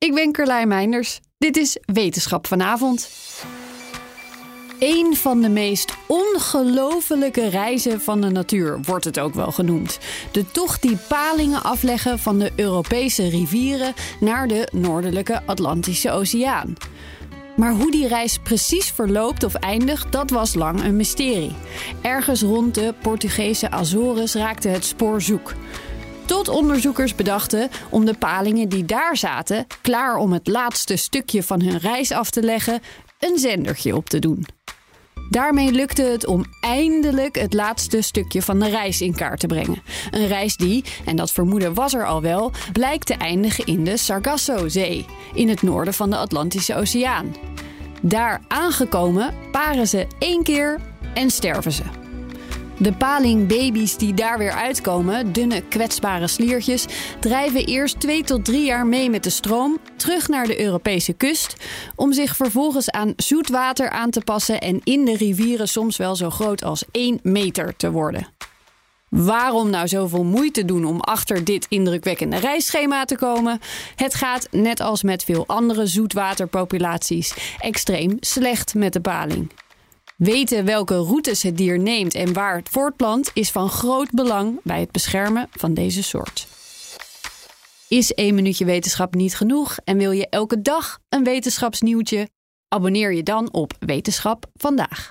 Ik ben Carlijn Meinders. Dit is Wetenschap vanavond. Een van de meest ongelofelijke reizen van de natuur wordt het ook wel genoemd. De tocht die palingen afleggen van de Europese rivieren naar de noordelijke Atlantische Oceaan. Maar hoe die reis precies verloopt of eindigt, dat was lang een mysterie. Ergens rond de Portugese Azores raakte het spoor zoek. Tot onderzoekers bedachten om de palingen die daar zaten, klaar om het laatste stukje van hun reis af te leggen, een zendertje op te doen. Daarmee lukte het om eindelijk het laatste stukje van de reis in kaart te brengen. Een reis die, en dat vermoeden was er al wel, blijkt te eindigen in de Sargassozee, in het noorden van de Atlantische Oceaan. Daar aangekomen paren ze één keer en sterven ze. De palingbaby's die daar weer uitkomen, dunne kwetsbare sliertjes, drijven eerst twee tot drie jaar mee met de stroom terug naar de Europese kust, om zich vervolgens aan zoet water aan te passen en in de rivieren soms wel zo groot als 1 meter te worden. Waarom nou zoveel moeite doen om achter dit indrukwekkende reisschema te komen? Het gaat, net als met veel andere zoetwaterpopulaties, extreem slecht met de paling. Weten welke routes het dier neemt en waar het voortplant is van groot belang bij het beschermen van deze soort. Is één minuutje wetenschap niet genoeg en wil je elke dag een wetenschapsnieuwtje? Abonneer je dan op Wetenschap vandaag.